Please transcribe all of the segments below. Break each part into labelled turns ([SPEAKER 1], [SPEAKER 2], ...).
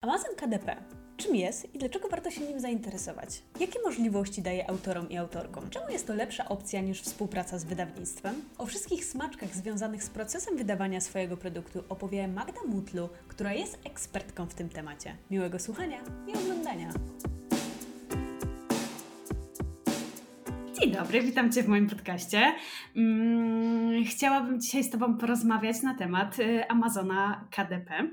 [SPEAKER 1] Amazon KDP. Czym jest i dlaczego warto się nim zainteresować? Jakie możliwości daje autorom i autorkom? Czemu jest to lepsza opcja niż współpraca z wydawnictwem? O wszystkich smaczkach związanych z procesem wydawania swojego produktu opowie Magda Mutlu, która jest ekspertką w tym temacie. Miłego słuchania i oglądania! Dzień dobry, witam Cię w moim podcaście. Mm, chciałabym dzisiaj z Tobą porozmawiać na temat y, Amazona KDP,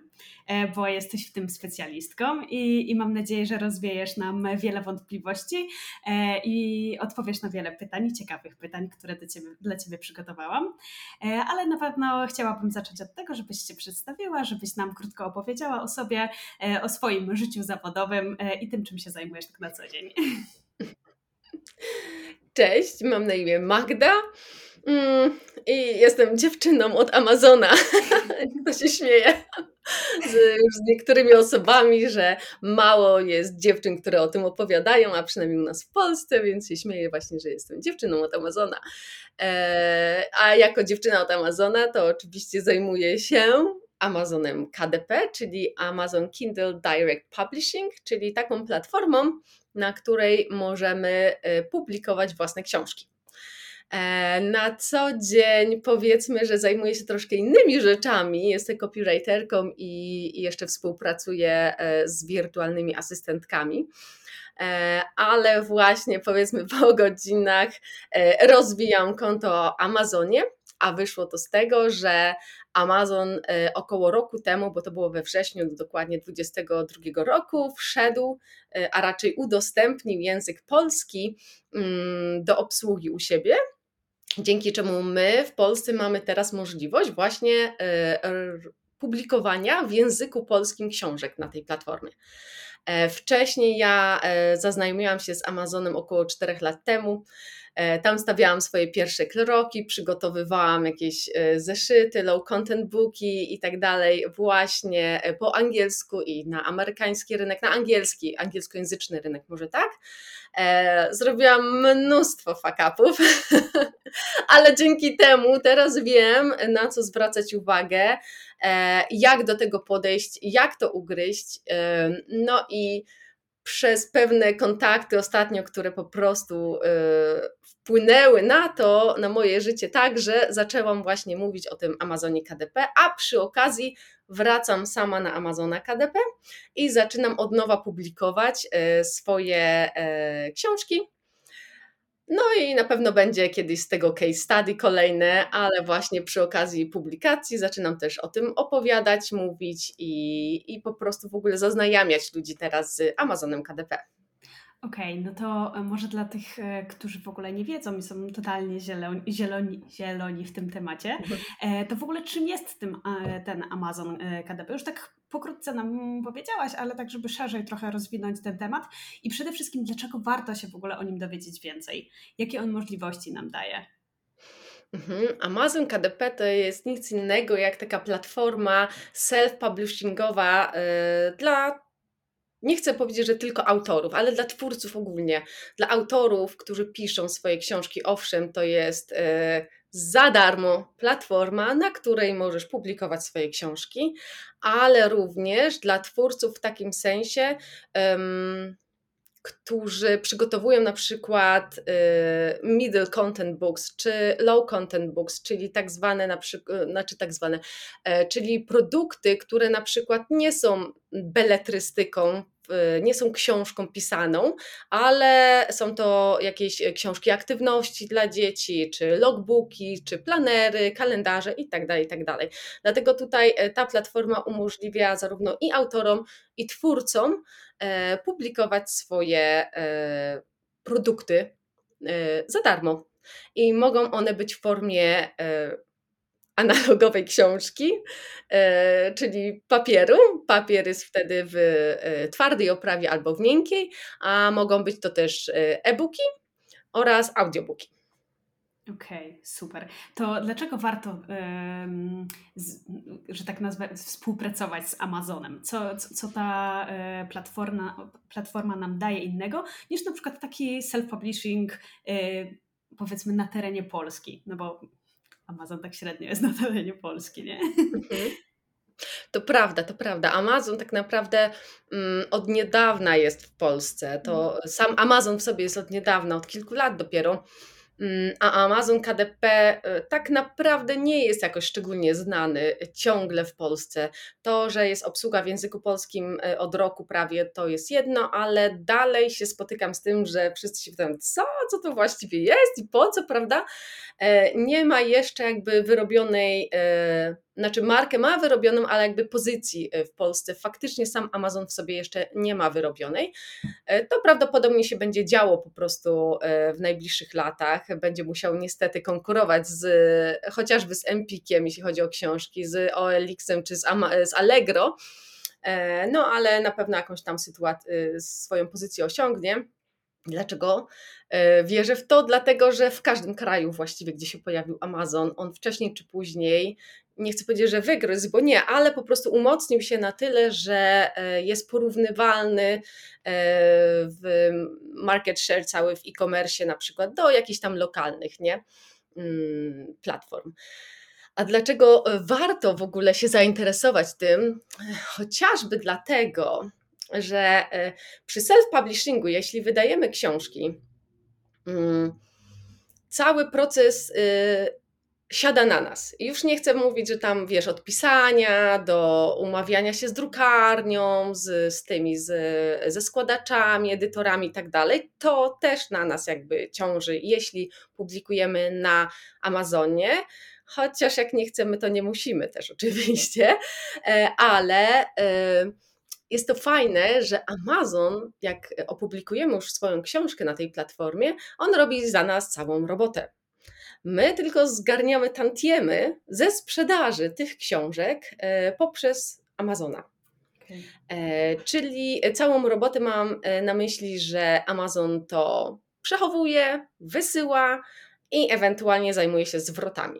[SPEAKER 1] e, bo jesteś w tym specjalistką i, i mam nadzieję, że rozwiejesz nam wiele wątpliwości e, i odpowiesz na wiele pytań, ciekawych pytań, które ciebie, dla Ciebie przygotowałam. E, ale na pewno chciałabym zacząć od tego, żebyś się przedstawiła, żebyś nam krótko opowiedziała o sobie, o swoim życiu zawodowym i tym, czym się zajmujesz tak na co dzień.
[SPEAKER 2] Cześć, mam na imię Magda mm, i jestem dziewczyną od Amazona. To się śmieje z, z niektórymi osobami, że mało jest dziewczyn, które o tym opowiadają, a przynajmniej u nas w Polsce, więc się śmieję właśnie, że jestem dziewczyną od Amazona. E, a jako dziewczyna od Amazona to oczywiście zajmuję się Amazonem KDP, czyli Amazon Kindle Direct Publishing, czyli taką platformą, na której możemy y, publikować własne książki. E, na co dzień powiedzmy, że zajmuję się troszkę innymi rzeczami. Jestem copywriterką i jeszcze współpracuję e, z wirtualnymi asystentkami e, ale właśnie powiedzmy po godzinach rozwijam konto Amazonie, a wyszło to z tego, że Amazon e, około roku temu, bo to było we wrześniu dokładnie 2022 roku, wszedł, e, a raczej udostępnił język polski mm, do obsługi u siebie. Dzięki czemu my w Polsce mamy teraz możliwość właśnie e, publikowania w języku polskim książek na tej platformie. Wcześniej ja zaznajomiłam się z Amazonem około 4 lat temu. E, tam stawiałam swoje pierwsze kroki, przygotowywałam jakieś e, zeszyty, low content booki i tak dalej, właśnie e, po angielsku i na amerykański rynek, na angielski, angielskojęzyczny rynek, może tak. Zrobiłam mnóstwo fakapów, ale dzięki temu teraz wiem, na co zwracać uwagę, jak do tego podejść, jak to ugryźć. No i przez pewne kontakty ostatnio, które po prostu y, wpłynęły na to, na moje życie, tak, że zaczęłam właśnie mówić o tym Amazonie KDP, a przy okazji wracam sama na Amazona KDP i zaczynam od nowa publikować y, swoje y, książki no i na pewno będzie kiedyś z tego case study kolejne, ale właśnie przy okazji publikacji zaczynam też o tym opowiadać, mówić i, i po prostu w ogóle zaznajamiać ludzi teraz z Amazonem KDP.
[SPEAKER 1] Okej, no to e, może dla tych, e, którzy w ogóle nie wiedzą i są totalnie zieloni, zieloni, zieloni w tym temacie, mhm. e, to w ogóle czym jest tym, ten Amazon KDP? Już tak pokrótce nam powiedziałaś, ale tak, żeby szerzej trochę rozwinąć ten temat i przede wszystkim, dlaczego warto się w ogóle o nim dowiedzieć więcej? Jakie on możliwości nam daje?
[SPEAKER 2] Mhm. Amazon KDP to jest nic innego jak taka platforma self-publishingowa dla nie chcę powiedzieć, że tylko autorów, ale dla twórców ogólnie. Dla autorów, którzy piszą swoje książki, owszem, to jest e, za darmo platforma, na której możesz publikować swoje książki, ale również dla twórców w takim sensie, którzy przygotowują na przykład y, middle content books czy low content books, czyli tak zwane na przykład, znaczy tak zwane, e, czyli produkty, które na przykład nie są beletrystyką nie są książką pisaną, ale są to jakieś książki aktywności dla dzieci, czy logbooki, czy planery, kalendarze itd. Tak itd. Tak Dlatego tutaj e, ta platforma umożliwia zarówno i autorom, i twórcom e, publikować swoje e, produkty za darmo. I mogą one być w formie analogowej książki, e, czyli papieru. Papier jest wtedy w e, twardej oprawie albo w miękkiej, a mogą być to też e, e-booki oraz audiobooki.
[SPEAKER 1] Okej, okay, super. To dlaczego warto, z, że tak nazwę, współpracować z Amazonem? Co, co, co ta platforma, platforma nam daje innego niż na przykład taki self-publishing, powiedzmy, na terenie Polski? No bo Amazon tak średnio jest na terenie Polski, nie? Mhm.
[SPEAKER 2] To prawda, to prawda. Amazon tak naprawdę mm, od niedawna jest w Polsce. To mhm. sam Amazon w sobie jest od niedawna, od kilku lat dopiero. Mm, a Amazon KDP y, tak naprawdę nie jest jakoś szczególnie znany ciągle w Polsce. To, że jest obsługa w języku polskim y, od roku prawie, to jest jedno, ale dalej się spotykam z tym, że wszyscy się pytają, co, co to właściwie jest i po co, prawda? E, nie ma jeszcze jakby wyrobionej e, znaczy markę ma wyrobioną, ale jakby pozycji e, w Polsce faktycznie sam Amazon w sobie jeszcze nie ma wyrobionej. E, to prawdopodobnie się będzie działo po prostu e, w najbliższych latach. Będzie musiał niestety konkurować z chociażby z Empikiem, jeśli chodzi o książki, z OLX-em czy z, z Allegro. No ale na pewno jakąś tam sytuację, swoją pozycję osiągnie. Dlaczego wierzę w to? Dlatego, że w każdym kraju właściwie, gdzie się pojawił Amazon, on wcześniej czy później nie chcę powiedzieć, że wygryzł, bo nie, ale po prostu umocnił się na tyle, że e, jest porównywalny e, w market share cały w e-commerce na przykład do jakichś tam lokalnych nie? Mm, platform. A dlaczego warto w ogóle się zainteresować tym? Chociażby dlatego, że e, przy self-publishingu, jeśli wydajemy książki, mm, cały proces y, siada na nas. Już nie chcę mówić, że tam wiesz, od pisania do umawiania się z drukarnią, z, z tymi, z, ze składaczami, edytorami i tak dalej. To też na nas jakby ciąży, jeśli publikujemy na Amazonie. Chociaż jak nie chcemy, to nie musimy też oczywiście, e, ale e, jest to fajne, że Amazon, jak opublikujemy już swoją książkę na tej platformie, on robi za nas całą robotę. My tylko zgarniamy tantiemy ze sprzedaży tych książek e, poprzez Amazona. Okay. E, czyli całą robotę mam e, na myśli, że Amazon to przechowuje, wysyła i ewentualnie zajmuje się zwrotami.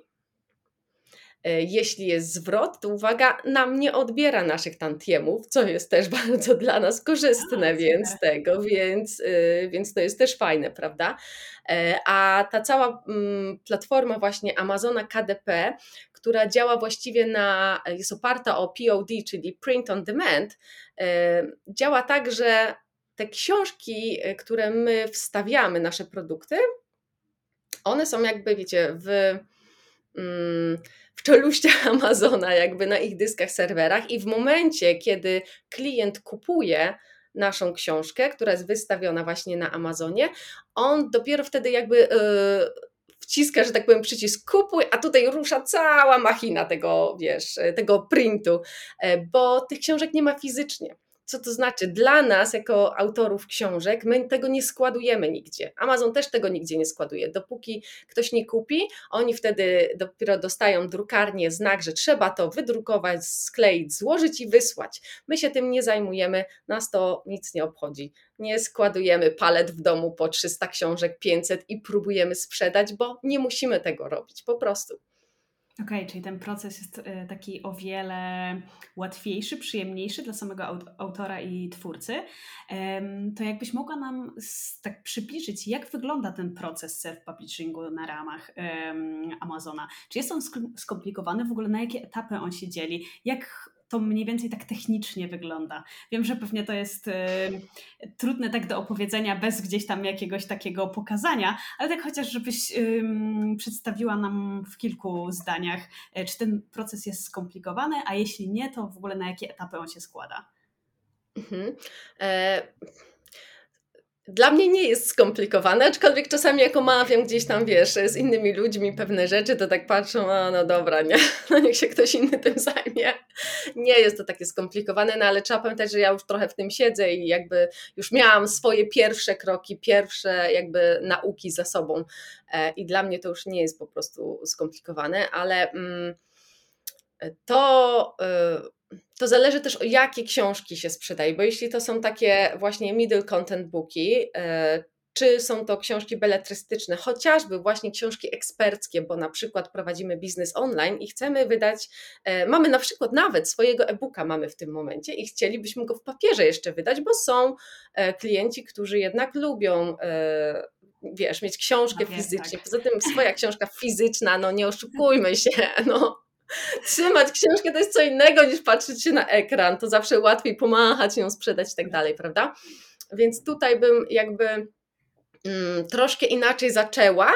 [SPEAKER 2] E, jeśli jest zwrot, to uwaga, nam nie odbiera naszych tantiemów, co jest też bardzo dla nas korzystne, więc tego, więc, e, więc to jest też fajne, prawda? E, a ta cała mm, platforma właśnie Amazona KDP, która działa właściwie na, jest oparta o POD, czyli Print on Demand, działa tak, że te książki, które my wstawiamy, nasze produkty, one są jakby, wiecie, w. Mm, w czeluściach Amazona, jakby na ich dyskach, serwerach, i w momencie, kiedy klient kupuje naszą książkę, która jest wystawiona właśnie na Amazonie, on dopiero wtedy jakby. Yy, wciska, że tak powiem, przycisk kupuj, a tutaj rusza cała machina tego, wiesz, tego printu, e, bo tych książek nie ma fizycznie. Co to znaczy? Dla nas, jako autorów książek, my tego nie składujemy nigdzie. Amazon też tego nigdzie nie składuje. Dopóki ktoś nie kupi, oni wtedy dopiero dostają drukarnię, znak, że trzeba to wydrukować, skleić, złożyć i wysłać. My się tym nie zajmujemy, nas to nic nie obchodzi. Nie składujemy palet w domu po 300 książek, 500 i próbujemy sprzedać, bo nie musimy tego robić po prostu.
[SPEAKER 1] Okej, okay, czyli ten proces jest e, taki o wiele łatwiejszy, przyjemniejszy dla samego autora i twórcy. To jakbyś mogła nam tak przybliżyć, jak wygląda ten proces self-publishingu na ramach Amazona? Czy jest on skomplikowany? W ogóle na jakie etapy on się dzieli? Jak to mniej więcej tak technicznie wygląda. Wiem, że pewnie to jest y, trudne tak do opowiedzenia bez gdzieś tam jakiegoś takiego pokazania, ale tak chociaż, żebyś y, przedstawiła nam w kilku zdaniach, y, czy ten proces jest skomplikowany, a jeśli nie, to w ogóle na jakie etapy on się składa. Mhm. E
[SPEAKER 2] dla mnie nie jest skomplikowane, aczkolwiek czasami jak omawiam gdzieś tam, wiesz, z innymi ludźmi pewne rzeczy, to tak patrzą, a no dobra, nie, no niech się ktoś inny tym zajmie. Nie jest to takie skomplikowane, no ale trzeba pamiętać, że ja już trochę w tym siedzę i jakby już miałam swoje pierwsze kroki, pierwsze jakby nauki za sobą e, i dla mnie to już nie jest po prostu skomplikowane, ale mm, to y, to zależy też o jakie książki się sprzedaje, bo jeśli to są takie właśnie middle content booki, e, czy są to książki beletrystyczne, chociażby właśnie książki eksperckie, bo na przykład prowadzimy biznes online i chcemy wydać, e, mamy na przykład nawet swojego e-booka mamy w tym momencie i chcielibyśmy go w papierze jeszcze wydać, bo są e, klienci, którzy jednak lubią wiesz, mieć książkę no, fizycznie. Tak. Poza tym swoja książka fizyczna, no nie oszukujmy się, no trzymać książkę to jest co innego niż patrzeć się na ekran. To zawsze łatwiej pomachać, ją sprzedać i tak dalej, prawda? Więc tutaj bym jakby mm, troszkę inaczej zaczęła,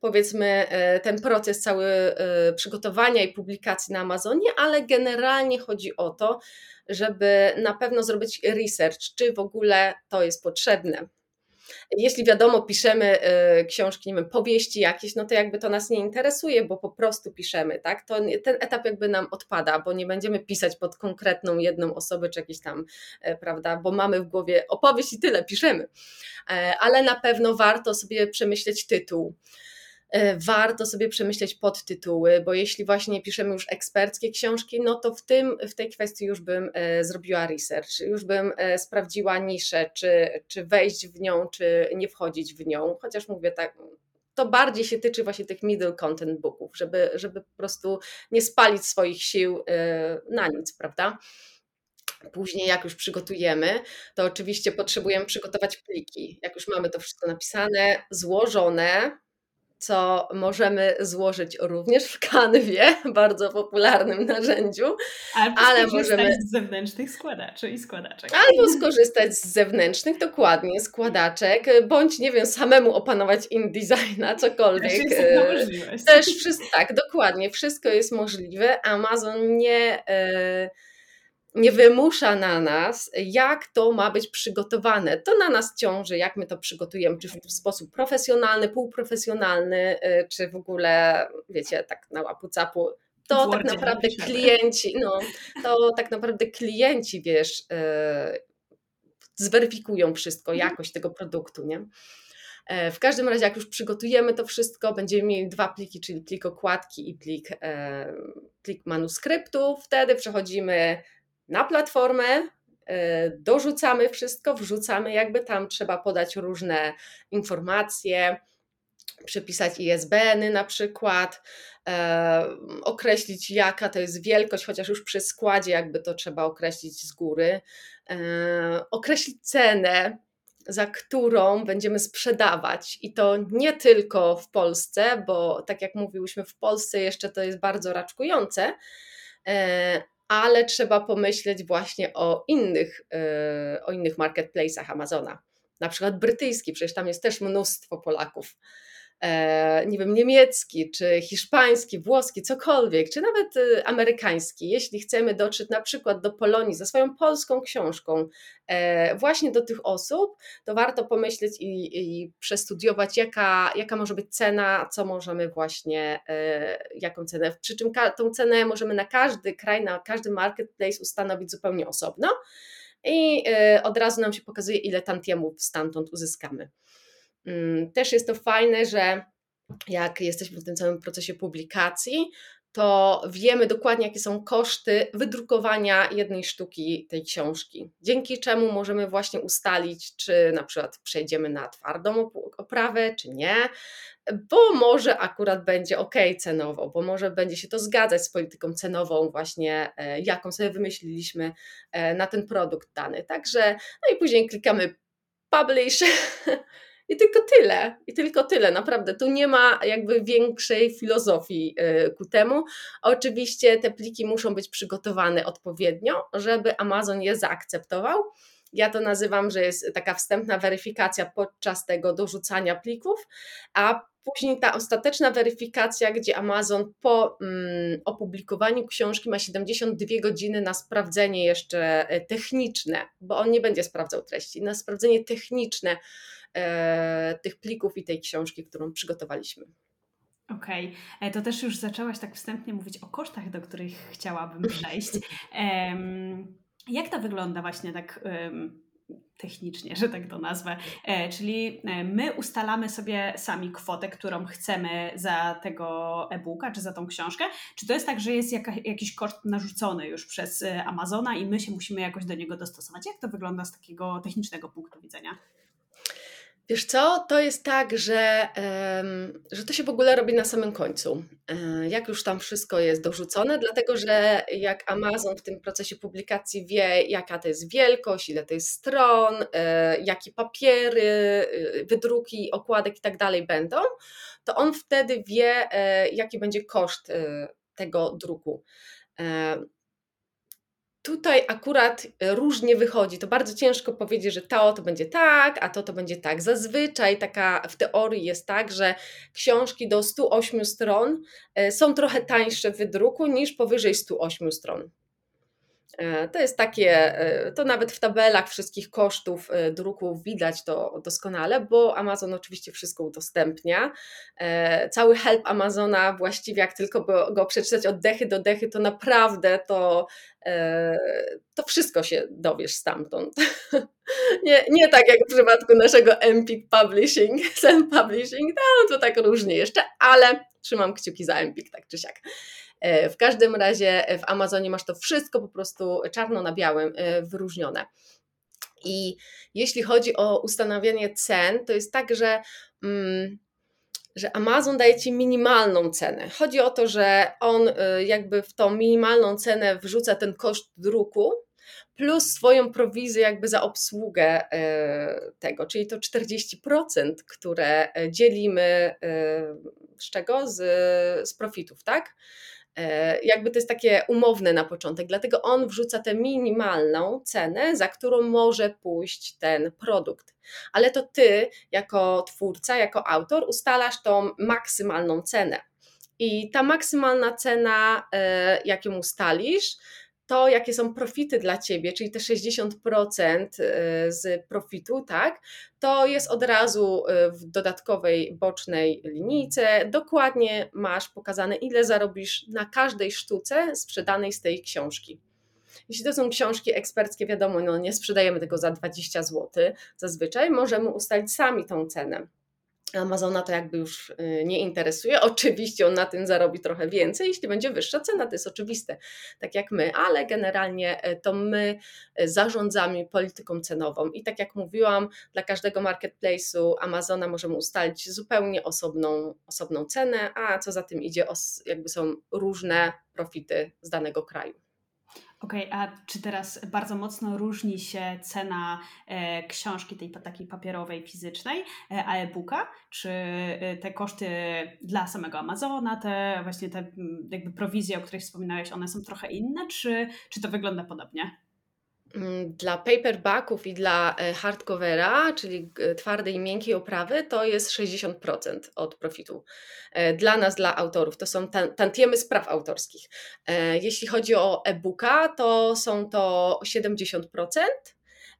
[SPEAKER 2] powiedzmy, e, ten proces cały e, przygotowania i publikacji na Amazonie, ale generalnie chodzi o to, żeby na pewno zrobić research, czy w ogóle to jest potrzebne jeśli wiadomo, piszemy y, książki, nie wiem, powieści jakieś, no to jakby to nas nie interesuje, bo po prostu piszemy, tak? To ten etap jakby nam odpada, bo nie będziemy pisać pod konkretną jedną osobę, czy jakieś tam, e, prawda, bo mamy w głowie opowieść i tyle, piszemy. E, ale na pewno warto sobie przemyśleć tytuł warto sobie przemyśleć podtytuły, bo jeśli właśnie piszemy już eksperckie książki, no to w, tym, w tej kwestii już bym e, zrobiła research, już bym e, sprawdziła niszę, czy, czy wejść w nią, czy nie wchodzić w nią, chociaż mówię tak, to bardziej się tyczy właśnie tych middle content booków, żeby, żeby po prostu nie spalić swoich sił na nic, prawda? Później, jak już przygotujemy, to oczywiście potrzebujemy przygotować pliki. Jak już mamy to wszystko napisane, złożone, co możemy złożyć również w kanwie, bardzo popularnym narzędziu.
[SPEAKER 1] Albo ale możemy z zewnętrznych składaczy i składaczek.
[SPEAKER 2] Albo skorzystać z zewnętrznych, dokładnie, składaczek, bądź nie wiem, samemu opanować InDesigna, cokolwiek. Też
[SPEAKER 1] jest
[SPEAKER 2] Też wszystko, tak, dokładnie, wszystko jest możliwe. Amazon nie. Yy, nie wymusza na nas, jak to ma być przygotowane. To na nas ciąży, jak my to przygotujemy, czy w sposób profesjonalny, półprofesjonalny, y, czy w ogóle, wiecie, tak na łapu capu. To tak naprawdę klienci, no, to tak naprawdę klienci, wiesz, yy, zweryfikują wszystko, mhm. jakość tego produktu, nie? E, w każdym razie, jak już przygotujemy to wszystko, będziemy mieli dwa pliki, czyli plik okładki i plik, e, plik manuskryptu. Wtedy przechodzimy na platformę, e, dorzucamy wszystko, wrzucamy, jakby tam trzeba podać różne informacje, przepisać ISBN-y na przykład, e, określić jaka to jest wielkość, chociaż już przy składzie jakby to trzeba określić z góry, e, określić cenę, za którą będziemy sprzedawać. I to nie tylko w Polsce, bo tak jak mówiłyśmy, w Polsce jeszcze to jest bardzo raczkujące, ale trzeba pomyśleć właśnie o innych, e, o innych marketplace'ach Amazona. Na przykład brytyjski, przecież tam jest też mnóstwo Polaków. E, nie wiem, niemiecki, czy hiszpański, włoski, cokolwiek, czy nawet e, amerykański. Jeśli chcemy dotrzeć na przykład do Polonii ze swoją polską książką, e, właśnie do tych osób, to warto pomyśleć i, i przestudiować, jaka, jaka może być cena, co możemy właśnie, jaką cenę. Przy czym tą cenę możemy na każdy kraj, na każdy marketplace ustanowić zupełnie osobno i od razu nam się pokazuje, ile tantiemów stamtąd uzyskamy. Mm, też jest to fajne, że jak jesteśmy w tym całym procesie publikacji, to wiemy dokładnie, jakie są koszty wydrukowania jednej sztuki tej książki. Dzięki czemu możemy właśnie ustalić, czy na przykład przejdziemy na twardą oprawę, czy nie, bo może akurat będzie ok cenowo, bo może będzie się to zgadzać z polityką cenową, właśnie e, jaką sobie wymyśliliśmy e, na ten produkt dany. Także, no i później klikamy publish I tylko tyle, i tylko tyle, naprawdę. Tu nie ma jakby większej filozofii y, ku temu. Oczywiście te pliki muszą być przygotowane odpowiednio, żeby Amazon je zaakceptował. Ja to nazywam, że jest taka wstępna weryfikacja podczas tego dorzucania plików, a później ta ostateczna weryfikacja, gdzie Amazon po mm, opublikowaniu książki ma 72 godziny na sprawdzenie jeszcze e, techniczne, bo on nie będzie sprawdzał treści, na sprawdzenie techniczne tych plików i tej książki, którą przygotowaliśmy.
[SPEAKER 1] Okej, okay. E, to też już zaczęłaś tak wstępnie mówić o kosztach, do których chciałabym przejść. Jak to wygląda właśnie tak technicznie, że tak to nazwę. E, czyli my ustalamy sobie sami kwotę, którą chcemy za tego e-booka, czy za tą książkę. Czy to jest tak, że jest jaka, jakiś koszt narzucony już przez Amazona i my się musimy jakoś do niego dostosować? Jak to wygląda z takiego technicznego punktu widzenia?
[SPEAKER 2] Wiesz co, to jest tak, że, że to się w ogóle robi na samym końcu. E, jak już tam wszystko jest dorzucone, dlatego że jak Amazon w tym procesie publikacji wie, jaka to jest wielkość, ile to jest stron, e, jakie papiery, e, wydruki, okładek i tak dalej będą, to on wtedy wie, jaki będzie koszt tego druku. Tutaj akurat różnie wychodzi. To bardzo ciężko powiedzieć, że to to będzie tak, a to to będzie tak. Zazwyczaj taka w teorii jest tak, że książki do 108 stron są trochę tańsze w wydruku niż powyżej 108 stron. E, to jest takie, e, to nawet w tabelach wszystkich kosztów e, druków widać to doskonale, bo Amazon oczywiście wszystko udostępnia. Cały help Amazona właściwie jak tylko go przeczytać od dechy do dechy, to naprawdę to, to wszystko się dowiesz stamtąd. Nie, nie tak jak w przypadku naszego Empik Publishing, Self Publishing, no to tak różnie jeszcze, ale trzymam kciuki za Empik tak czy siak. E, w każdym razie e, w Amazonie masz to wszystko po prostu czarno na białym e, wyróżnione. I jeśli chodzi o ustanawianie cen, to jest tak, że. Mm, że Amazon daje ci minimalną cenę. Chodzi o to, że on jakby w tą minimalną cenę wrzuca ten koszt druku, plus swoją prowizję jakby za obsługę tego, czyli to 40%, które dzielimy z czego? Z, z profitów, tak? E, jakby to jest takie umowne na początek, dlatego on wrzuca tę minimalną cenę, za którą może pójść ten produkt. Ale to ty, jako twórca, jako autor, ustalasz tą maksymalną cenę. I ta maksymalna cena, e, jak ją ustalisz, to, jakie są profity dla ciebie, czyli te 60% y, z profitu, tak, to jest od razu y, w dodatkowej bocznej linijce. Dokładnie masz pokazane, ile zarobisz na każdej sztuce sprzedanej z tej książki. Jeśli to są książki eksperckie, wiadomo, no nie sprzedajemy tego za 20 zł zazwyczaj, możemy ustalić sami tą cenę. Amazona to jakby już y, nie interesuje. Oczywiście on na tym zarobi trochę więcej, jeśli będzie wyższa cena, to jest oczywiste, tak jak my, ale generalnie y, to my y, zarządzamy polityką cenową i tak jak mówiłam, dla każdego marketplace'u Amazona możemy ustalić zupełnie osobną, osobną cenę, a co za tym idzie, jakby są różne profity z danego kraju.
[SPEAKER 1] Okej, okay, a czy teraz bardzo mocno różni się cena e, książki tej takiej papierowej, fizycznej, e, a e-booka? Czy e, te koszty dla samego Amazona, te właśnie te jakby prowizje, o których wspominałeś, one są trochę inne, czy, czy to wygląda podobnie?
[SPEAKER 2] Mm, dla paperbacków i dla e, hardcovera, czyli twardej i miękkiej oprawy, to jest 60% od profitu. E, dla nas, dla autorów, to są tantiemy spraw autorskich. E, jeśli chodzi o e-booka, to są to 70%.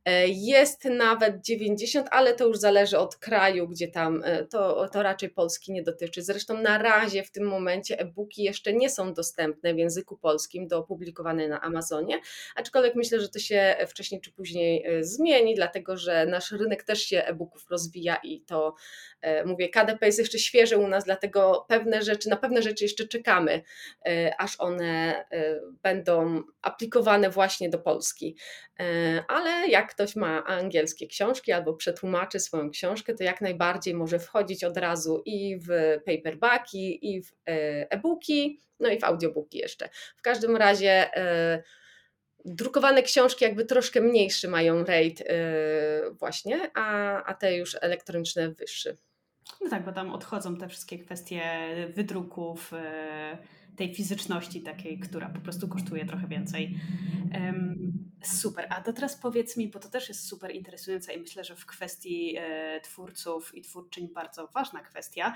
[SPEAKER 2] E, jest nawet 90, ale to już zależy od kraju, gdzie tam e, to, to raczej Polski nie dotyczy. Zresztą na razie w tym momencie e-booki jeszcze nie są dostępne w języku polskim do opublikowane na Amazonie, aczkolwiek myślę, że to się wcześniej czy później e, zmieni, dlatego że nasz rynek też się e-booków rozwija i to mówię, KDP jest jeszcze świeży u nas, dlatego pewne rzeczy, na pewne rzeczy jeszcze czekamy, aż one będą aplikowane właśnie do Polski. Ale jak ktoś ma angielskie książki albo przetłumaczy swoją książkę, to jak najbardziej może wchodzić od razu i w paperbacki, i w e, e-booki, no i w audiobooki jeszcze. W każdym razie e, drukowane książki jakby troszkę mniejszy mają rate e, właśnie, a, a te już elektroniczne wyższy.
[SPEAKER 1] No tak, bo tam odchodzą te wszystkie kwestie wydruków, tej fizyczności takiej, która po prostu kosztuje trochę więcej. Super. A to teraz powiedz mi, bo to też jest super interesujące i myślę, że w kwestii e, twórców i twórczyń bardzo ważna kwestia,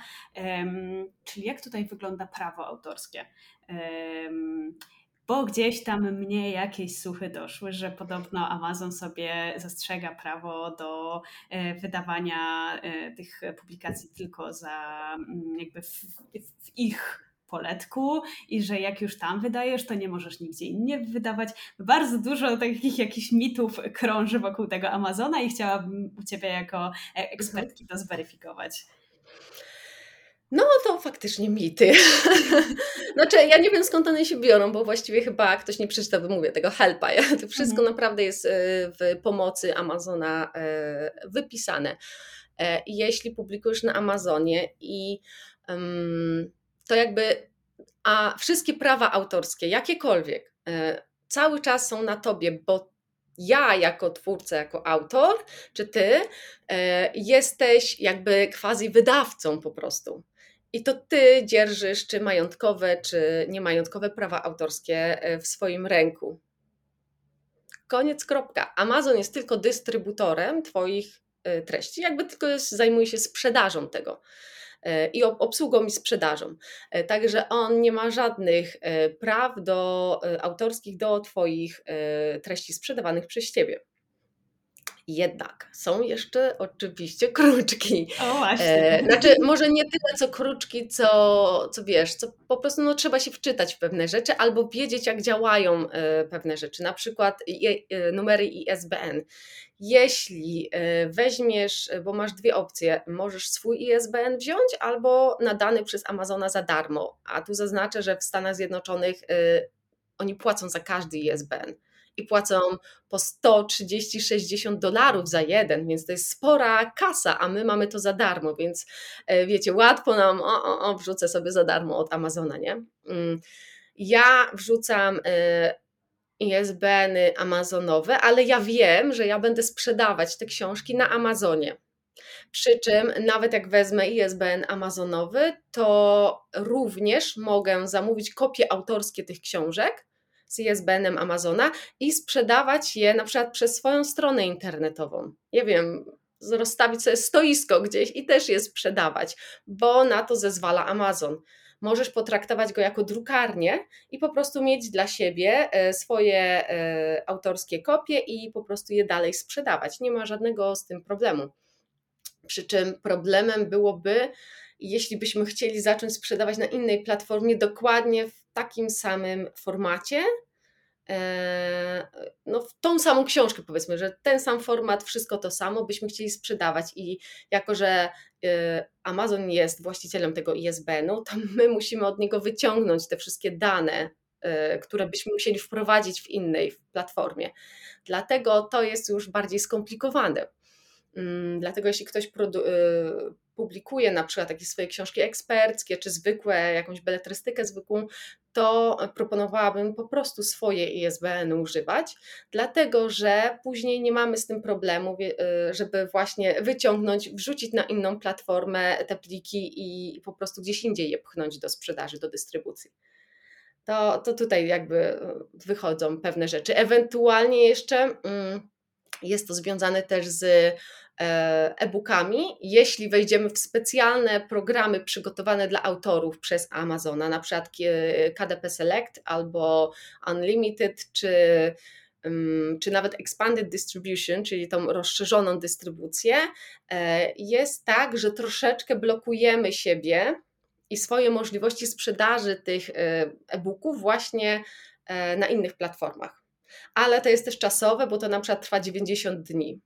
[SPEAKER 1] czyli jak tutaj wygląda prawo autorskie. Bo gdzieś tam mnie jakieś słuchy doszły, że podobno Amazon sobie zastrzega prawo do e, wydawania e, tych publikacji tylko za mm, jakby w, w ich poletku i że jak już tam wydajesz, to nie możesz nigdzie innie wydawać. Bardzo dużo takich jakichś mitów krąży wokół tego Amazona i chciałabym u Ciebie jako e, ekspertki to zweryfikować.
[SPEAKER 2] No to faktycznie mity. znaczy, ja nie wiem skąd one się biorą, bo właściwie chyba ktoś nie przeczytał, mówię, tego helpa. To wszystko mhm. naprawdę jest e, w pomocy Amazona e, wypisane. I jeśli publikujesz na Amazonie i to jakby, a wszystkie prawa autorskie, jakiekolwiek, e, cały czas są na tobie, bo ja jako twórca, jako autor, czy ty, e, jesteś jakby quasi wydawcą po prostu. i to ty dzierżysz czy majątkowe, czy niemajątkowe prawa autorskie e, w swoim ręku. Koniec, kropka. Amazon jest tylko dystrybutorem Twoich treści, jakby tylko jest, zajmuje się sprzedażą tego i obsługą i sprzedażą. Także on nie ma żadnych praw do, autorskich do Twoich treści sprzedawanych przez Ciebie. Jednak są jeszcze oczywiście kruczki.
[SPEAKER 1] O właśnie.
[SPEAKER 2] E, znaczy, może nie tyle co kruczki, co, co wiesz, co po prostu no, trzeba się wczytać w pewne rzeczy albo wiedzieć, jak działają e, pewne rzeczy, na przykład e, numery ISBN. Jeśli weźmiesz, bo masz dwie opcje, możesz swój ISBN wziąć albo nadany przez Amazona za darmo, a tu zaznaczę, że w Stanach Zjednoczonych oni płacą za każdy ISBN i płacą po 130-60 dolarów za jeden, więc to jest spora kasa, a my mamy to za darmo, więc e, wiecie, łatwo nam, o, o, o wrzucę sobie za darmo od Amazona, nie? Mm. Ja wrzucam e, ISBN-y amazonowe, ale ja wiem, że ja będę sprzedawać te książki na Amazonie. Przy czym nawet jak wezmę ISBN amazonowy, to również mogę zamówić kopie autorskie tych książek z ISBN-em Amazona i sprzedawać je na przykład przez swoją stronę internetową. Nie wiem, rozstawić sobie stoisko gdzieś i też je sprzedawać, bo na to zezwala Amazon. Możesz potraktować go jako drukarnię i po prostu mieć dla siebie e, swoje e, autorskie kopie i po prostu je dalej sprzedawać. Nie ma żadnego z tym problemu. Przy czym problemem byłoby, jeśli byśmy chcieli zacząć sprzedawać na innej platformie dokładnie w takim samym formacie, e, no, w tą samą książkę, powiedzmy, że ten sam format, wszystko to samo byśmy chcieli sprzedawać i jako, że e, Amazon jest właścicielem tego ISBN-u, to my musimy od niego wyciągnąć te wszystkie dane, e, które byśmy musieli wprowadzić w innej platformie. Dlatego to jest już bardziej skomplikowane. Mm, dlatego jeśli ktoś publikuje na przykład jakieś swoje książki eksperckie, czy zwykłe, jakąś beletrystykę zwykłą, to proponowałabym po prostu swoje ISBN używać, dlatego że później nie mamy z tym problemu, y, żeby właśnie wyciągnąć, wrzucić na inną platformę te pliki i po prostu gdzieś indziej je pchnąć do sprzedaży, do dystrybucji. To, to tutaj jakby wychodzą pewne rzeczy. Ewentualnie jeszcze mm, jest to związane też z e-bookami, jeśli wejdziemy w specjalne programy przygotowane dla autorów przez Amazona, na przykład KDP Select albo Unlimited, czy, mm, czy nawet Expanded Distribution, czyli tą rozszerzoną dystrybucję, e, jest tak, że troszeczkę blokujemy siebie i swoje możliwości sprzedaży tych e, e-booków właśnie na innych platformach. Ale to jest też czasowe, bo to na przykład trwa 90 dni.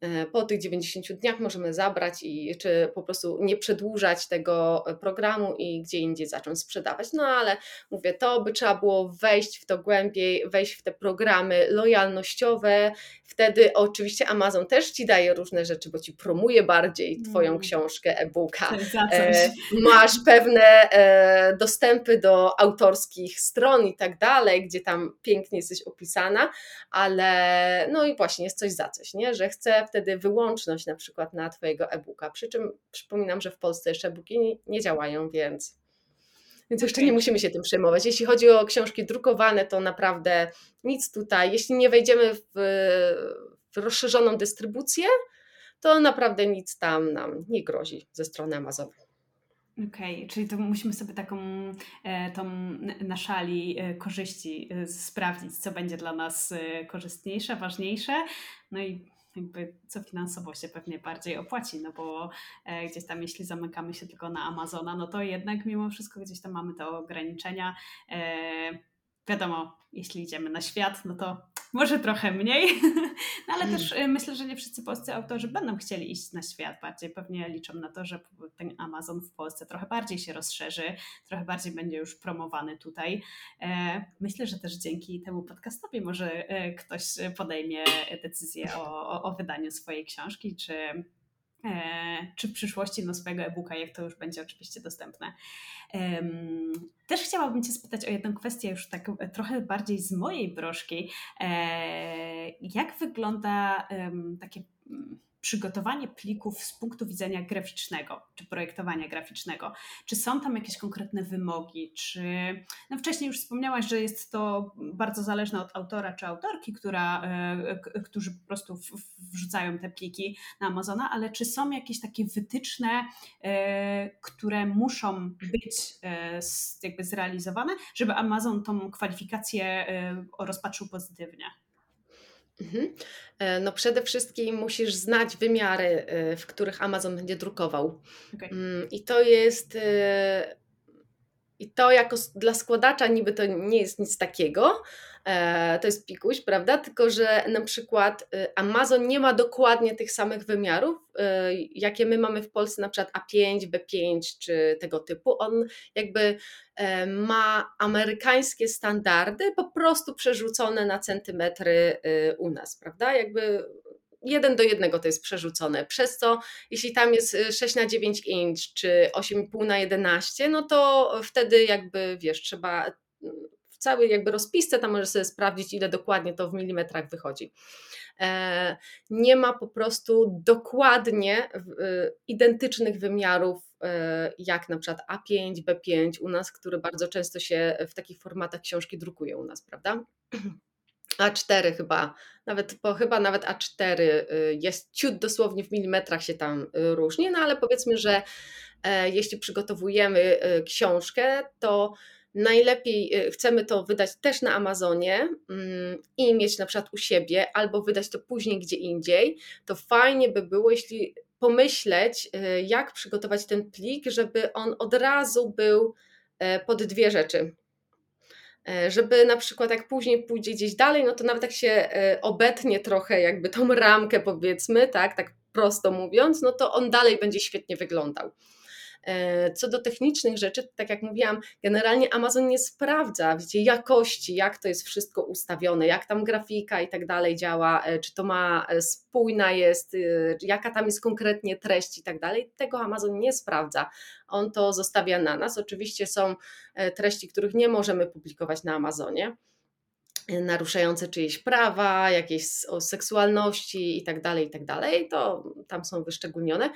[SPEAKER 2] E, po tych 90 dniach możemy zabrać i czy po prostu nie przedłużać tego programu i gdzie indziej zacząć sprzedawać. No ale mówię, to by trzeba było wejść w to głębiej, wejść w te programy lojalnościowe. Wtedy oczywiście Amazon też ci daje różne rzeczy, bo ci promuje bardziej Twoją mm. książkę, e-booka. E, masz pewne e, dostępy do autorskich stron i tak dalej, gdzie tam pięknie jesteś opisana, ale no i właśnie jest coś za coś, nie? że chcę wtedy wyłączność na przykład na Twojego e-booka. Przy czym przypominam, że w Polsce jeszcze e-booki nie, działają, więc, więc jeszcze nie musimy się tym przejmować. Jeśli chodzi o książki drukowane, to naprawdę nic tutaj. Jeśli nie wejdziemy w, w rozszerzoną dystrybucję, to naprawdę nic tam nam nie grozi ze strony Amazonu.
[SPEAKER 1] Okej, okay, czyli to musimy sobie taką e, tą na szali e, korzyści e, sprawdzić, co będzie dla nas korzystniejsze, ważniejsze. No i co finansowo się pewnie bardziej opłaci, no bo e, gdzieś tam jeśli zamykamy się tylko na Amazona, no to jednak mimo wszystko gdzieś tam mamy te ograniczenia. E, wiadomo, jeśli idziemy na świat, no to może trochę mniej, no ale hmm. też y, myślę, że nie wszyscy polscy autorzy będą chcieli iść na świat bardziej. Pewnie liczą na to, że ten Amazon w Polsce trochę bardziej się rozszerzy, trochę bardziej będzie już promowany tutaj. E, myślę, że też dzięki temu podcastowi może e, ktoś podejmie decyzję o, o wydaniu swojej książki, czy czy w przyszłości no, swojego e-booka, jak to już będzie oczywiście dostępne. Też chciałabym Cię spytać o jedną kwestię, już tak e, trochę bardziej z mojej broszki. E, jak wygląda takie mm, przygotowanie plików z punktu widzenia graficznego, czy projektowania graficznego. Czy są tam jakieś konkretne wymogi, czy no wcześniej już wspomniałaś, że jest to bardzo zależne od autora czy autorki, która, e, którzy po prostu wrzucają te pliki na Amazona, ale czy są jakieś takie wytyczne, e, które muszą być e, jakby zrealizowane, żeby Amazon tą kwalifikację rozpatrzył pozytywnie?
[SPEAKER 2] Mhm. No przede wszystkim musisz znać wymiary, w których Amazon będzie drukował. Okay. Mm, I to jest i to jako dla składacza niby to nie jest nic takiego, e, to jest pikuś, prawda? Tylko, że na przykład y, Amazon nie ma dokładnie tych samych wymiarów, y, jakie my mamy w Polsce, na przykład A5, B5 czy tego typu. On jakby e, ma amerykańskie standardy po prostu przerzucone na centymetry y, u nas, prawda? Jakby jeden do jednego to jest przerzucone, przez co jeśli tam jest 6 y, na 9 inch czy 8,5 na 11, no to wtedy jakby wiesz, trzeba całej jakby rozpisce tam możesz sobie sprawdzić ile dokładnie to w milimetrach wychodzi. E, nie ma po prostu dokładnie y, identycznych wymiarów e, jak na przykład A5, B5 u nas, które bardzo często się w takich formatach książki drukuje u nas, prawda? A4 chyba, nawet, bo chyba nawet A4 y, jest ciut dosłownie w milimetrach się tam y, różni, no ale powiedzmy, że e, jeśli przygotowujemy książkę, to najlepiej chcemy to wydać też na Amazonie mm, i mieć na przykład u siebie, albo wydać to później gdzie indziej, to fajnie by było, jeśli pomyśleć, jak przygotować ten plik, żeby on od razu był e, pod dwie rzeczy E, żeby na przykład jak później pójdzie gdzieś dalej, no to nawet jak się e, obetnie trochę jakby tą ramkę powiedzmy, tak, tak prosto mówiąc, no to on dalej będzie świetnie wyglądał. E, co do technicznych rzeczy, tak jak mówiłam, generalnie Amazon nie sprawdza wiecie, jakości, jak to jest wszystko ustawione, jak tam grafika i tak dalej działa, e, czy to ma e, spójna jest, jaka tam jest konkretnie treść i tak dalej. Tego Amazon nie sprawdza. On to zostawia na nas. Oczywiście są treści, których nie możemy publikować na Amazonie naruszające czyjeś prawa, jakieś o seksualności i tak dalej, i tak dalej, to tam są wyszczególnione,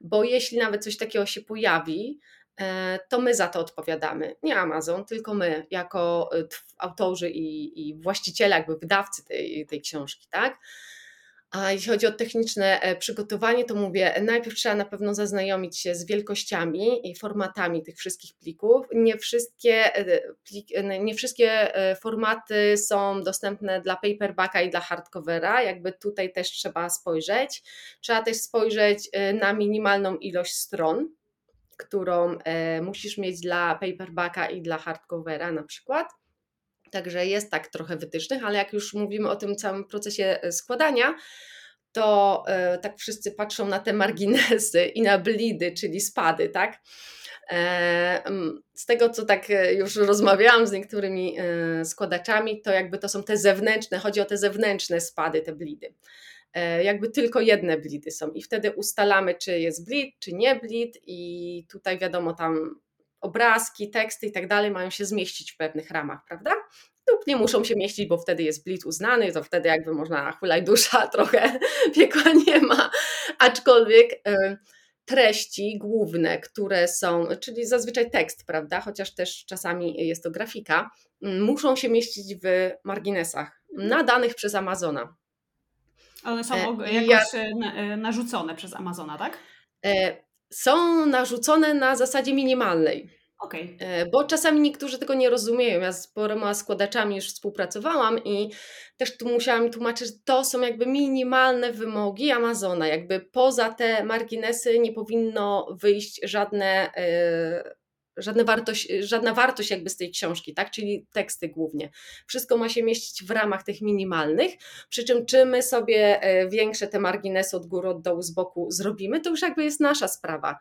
[SPEAKER 2] bo jeśli nawet coś takiego się pojawi, e, to my za to odpowiadamy. Nie Amazon, tylko my, jako e, autorzy i, i właściciele, jakby wydawcy tej, tej książki, tak? A jeśli chodzi o techniczne e, przygotowanie, to mówię, najpierw trzeba na pewno zaznajomić się z wielkościami i formatami tych wszystkich plików. Nie wszystkie, e, e, nie wszystkie formaty są dostępne dla paperbacka i dla hardcovera, jakby tutaj też trzeba spojrzeć. Trzeba też spojrzeć na minimalną ilość stron, którą musisz mieć dla paperbacka i dla hardcovera na przykład. Także jest tak trochę wytycznych, ale jak już mówimy o tym całym procesie e, składania, to e, tak wszyscy patrzą na te marginesy i na blidy, czyli spady, tak? E, z tego, co tak już rozmawiałam z niektórymi składaczami, to jakby to są te zewnętrzne, chodzi o te zewnętrzne spady, te blidy. Jakby tylko jedne blidy są i wtedy ustalamy, czy jest blid, czy nie blid i tutaj wiadomo tam obrazki, teksty i tak dalej mają się zmieścić w pewnych ramach, prawda? lub nie muszą się mieścić, bo wtedy jest blitz uznany, to wtedy jakby można hulaj dusza, trochę piekła nie ma, aczkolwiek y, treści główne, które są, czyli zazwyczaj tekst, prawda, chociaż też czasami jest to grafika, muszą się mieścić w marginesach nadanych przez Amazona.
[SPEAKER 1] One są e, jakoś ja, e, narzucone przez Amazona, tak?
[SPEAKER 2] Są narzucone na zasadzie minimalnej.
[SPEAKER 1] Okay.
[SPEAKER 2] E, bo czasami niektórzy tego nie rozumieją. Ja z paroma składaczami już współpracowałam i też tu musiałam tłumaczyć, że to są jakby minimalne wymogi Amazona. Jakby poza te marginesy nie powinno wyjść żadne, yy, żadne wartość, żadna wartość jakby z tej książki, tak? Czyli teksty głównie. Wszystko ma się mieścić w ramach tych minimalnych, przy czym czy my sobie e, większe te marginesy od góry, od dołu, z boku zrobimy, to już jakby jest nasza sprawa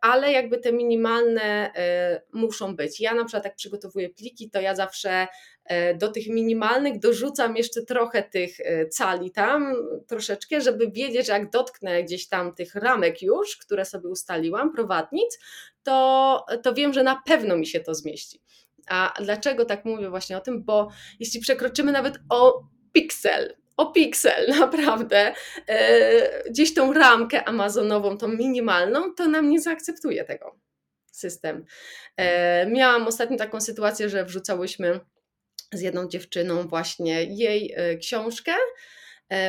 [SPEAKER 2] ale jakby te minimalne e, muszą być. Ja na przykład jak przygotowuję pliki, to ja zawsze e, do tych minimalnych dorzucam jeszcze trochę tych cali tam, troszeczkę, żeby wiedzieć, że jak dotknę gdzieś tam tych ramek już, które sobie ustaliłam, prowadnic, to, to wiem, że na pewno mi się to zmieści. A dlaczego tak mówię właśnie o tym? Bo jeśli przekroczymy nawet o piksel, o piksel, naprawdę. E, gdzieś tą ramkę amazonową, tą minimalną, to nam nie zaakceptuje tego system. E, miałam ostatnio taką sytuację, że wrzucałyśmy z jedną dziewczyną właśnie jej e, książkę,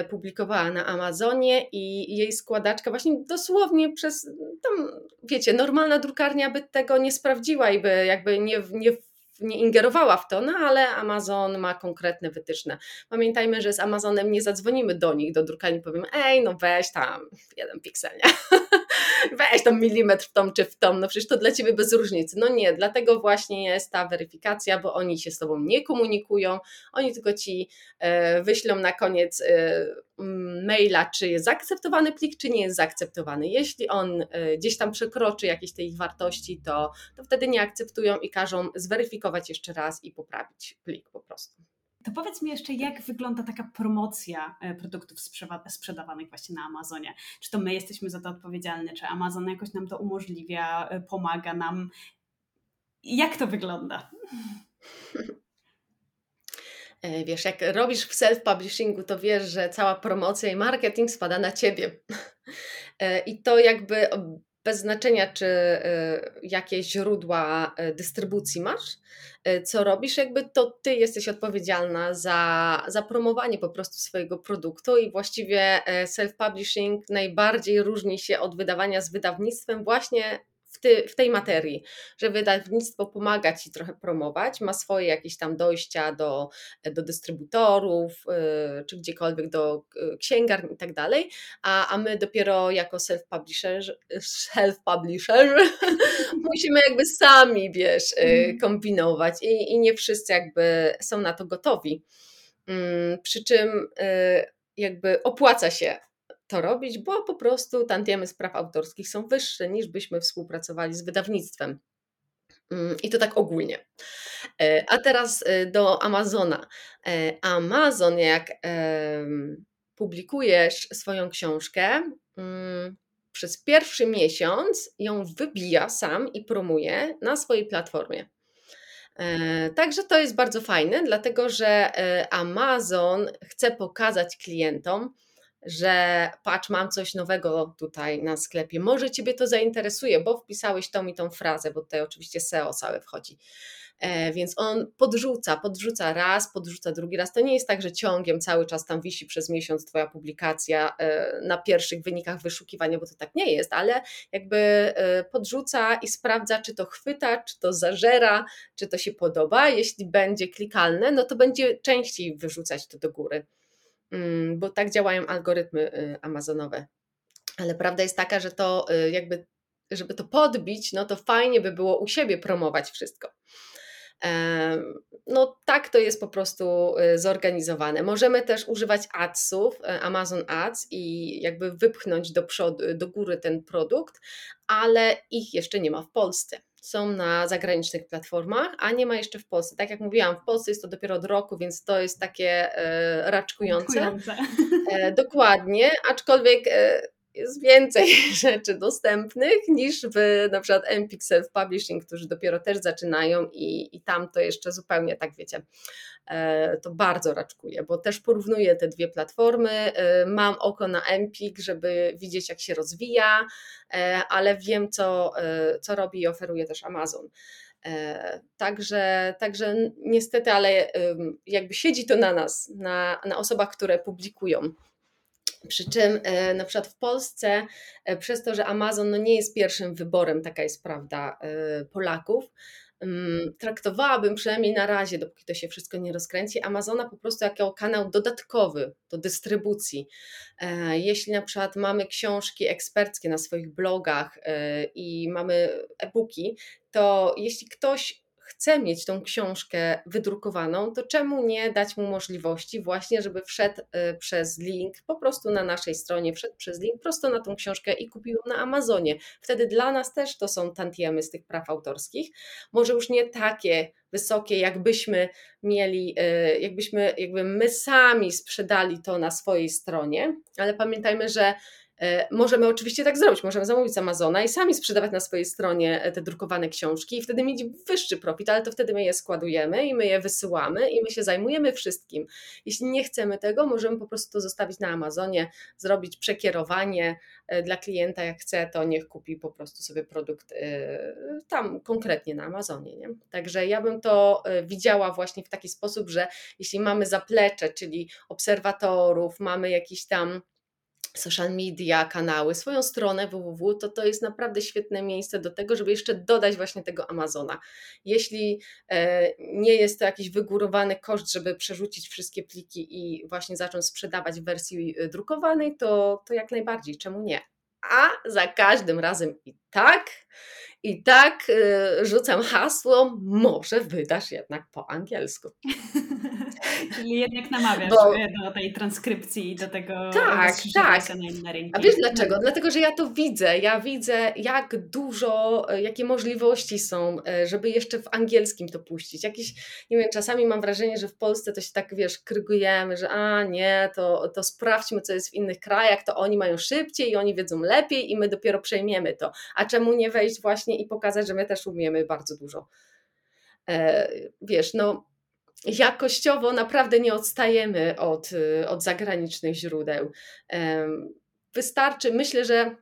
[SPEAKER 2] publikowała na Amazonie i jej składaczka właśnie dosłownie przez tam, wiecie, normalna drukarnia by tego nie sprawdziła i by jakby nie, nie nie ingerowała w to, no ale Amazon ma konkretne wytyczne. Pamiętajmy, że z Amazonem nie zadzwonimy do nich, do drukarni, powiemy, ej, no weź tam jeden piksel, nie? weź tam milimetr w tom czy w tom, no przecież to dla Ciebie bez różnicy. No nie, dlatego właśnie jest ta weryfikacja, bo oni się z Tobą nie komunikują, oni tylko Ci e, wyślą na koniec e, maila, czy jest zaakceptowany plik, czy nie jest zaakceptowany. Jeśli on e, gdzieś tam przekroczy jakieś tej ich wartości, to, to wtedy nie akceptują i każą zweryfikować jeszcze raz i poprawić plik po prostu.
[SPEAKER 1] To powiedz mi jeszcze, jak wygląda taka promocja e, produktów sprzedawanych właśnie na Amazonie? Czy to my jesteśmy za to odpowiedzialni, czy Amazon jakoś nam to umożliwia, e, pomaga nam? Jak to wygląda?
[SPEAKER 2] E, wiesz, jak robisz w self-publishingu, to wiesz, że cała promocja i marketing spada na ciebie. I to jakby bez znaczenia, czy jakie źródła dystrybucji masz, E, co robisz, jakby to ty jesteś odpowiedzialna za, za promowanie po prostu swojego produktu i właściwie e, self-publishing najbardziej różni się od wydawania z wydawnictwem właśnie w, ty, w tej materii, że wydawnictwo pomaga ci trochę promować, ma swoje jakieś tam dojścia do, do dystrybutorów, yy, czy gdziekolwiek do yy, księgarni i tak dalej, a, a my dopiero jako self-publisher, self-publisher musimy jakby sami, wiesz, yy, kombinować i, i nie wszyscy jakby są na to gotowi. Mm, przy czym y, jakby opłaca się to robić, bo po prostu tantiemy z praw autorskich są wyższe niż byśmy współpracowali z wydawnictwem. Mm, I to tak ogólnie. E, a teraz e, do Amazona. E, Amazon, jak publikujesz swoją książkę, mm, przez pierwszy miesiąc ją wybija sam i promuje na swojej platformie. Także to jest bardzo fajne, dlatego że Amazon chce pokazać klientom, że patrz, mam coś nowego tutaj na sklepie, może Ciebie to zainteresuje, bo wpisałeś tą i tą frazę, bo tutaj oczywiście SEO całe wchodzi. E, więc on podrzuca, podrzuca raz, podrzuca drugi raz. To nie jest tak, że ciągiem cały czas tam wisi przez miesiąc Twoja publikacja e, na pierwszych wynikach wyszukiwania, bo to tak nie jest, ale jakby e, podrzuca i sprawdza, czy to chwyta, czy to zażera, czy to się podoba. Jeśli będzie klikalne, no to będzie częściej wyrzucać to do góry. Mm, bo tak działają algorytmy y, amazonowe. Ale prawda jest taka, że to y, jakby, żeby to podbić, no to fajnie by było u siebie promować wszystko. No tak to jest po prostu y, zorganizowane. Możemy też używać adsów, Amazon Ads i jakby wypchnąć do przodu, do góry ten produkt, ale ich jeszcze nie ma w Polsce są na zagranicznych platformach, a nie ma jeszcze w Polsce. Tak jak mówiłam, w Polsce jest to dopiero od roku, więc to jest takie e, raczkujące. E, dokładnie, aczkolwiek e, jest więcej rzeczy dostępnych niż w na przykład Empix Self Publishing, którzy dopiero też zaczynają i, i tam to jeszcze zupełnie tak wiecie, to bardzo raczkuje, bo też porównuję te dwie platformy, e, mam oko na Empik, żeby widzieć jak się rozwija, e, ale wiem co, co robi i oferuje też Amazon. Także, także niestety, ale jakby siedzi to na nas, na, na osobach, które publikują przy czym e, na przykład w Polsce, e, przez to, że Amazon no nie jest pierwszym wyborem, taka jest prawda, e, Polaków, traktowałabym przynajmniej na razie, dopóki to się wszystko nie rozkręci, Amazona po prostu jako kanał dodatkowy do dystrybucji. Jeśli na przykład mamy książki eksperckie na swoich blogach i mamy e-booki, to jeśli ktoś chce mieć tą książkę wydrukowaną, to czemu nie dać mu możliwości właśnie, żeby wszedł y, przez link, po prostu na naszej stronie, wszedł przez link prosto na tą książkę i kupił ją na Amazonie. Wtedy dla nas też to są tantiemy z tych praw autorskich. Może już nie takie wysokie, jakbyśmy mieli, y, jakbyśmy, jakby my sami sprzedali to na swojej stronie, ale pamiętajmy, że Możemy oczywiście tak zrobić, możemy zamówić z Amazona i sami sprzedawać na swojej stronie te drukowane książki i wtedy mieć wyższy profit, ale to wtedy my je składujemy i my je wysyłamy i my się zajmujemy wszystkim. Jeśli nie chcemy tego, możemy po prostu to zostawić na Amazonie, zrobić przekierowanie dla klienta, jak chce, to niech kupi po prostu sobie produkt tam konkretnie na Amazonie. Nie? Także ja bym to widziała właśnie w taki sposób, że jeśli mamy zaplecze, czyli obserwatorów, mamy jakiś tam social media, kanały, swoją stronę www, to to jest naprawdę świetne miejsce do tego, żeby jeszcze dodać właśnie tego Amazona. Jeśli e, nie jest to jakiś wygórowany koszt, żeby przerzucić wszystkie pliki i właśnie zacząć sprzedawać w wersji e, drukowanej, to, to jak najbardziej, czemu nie? A za każdym razem i tak i tak y, rzucam hasło, może wydasz jednak po angielsku.
[SPEAKER 1] Czyli jednak namawiasz Bo, y, do tej transkrypcji i do tego
[SPEAKER 2] tak, tak. na inne rynki. A wiesz dlaczego? No. Dlatego, że ja to widzę. Ja widzę, jak dużo, y, jakie możliwości są, żeby jeszcze w angielskim to puścić. Jakieś, nie wiem, czasami mam wrażenie, że w Polsce to się tak, wiesz, krygujemy, że a nie, to, to sprawdźmy, co jest w innych krajach, to oni mają szybciej i oni wiedzą lepiej i my dopiero przejmiemy to. A czemu nie wejść właśnie właśnie i pokazać, że my też umiemy bardzo dużo. E, wiesz, no jakościowo naprawdę nie odstajemy od, od zagranicznych źródeł. Wystarczy, myślę, że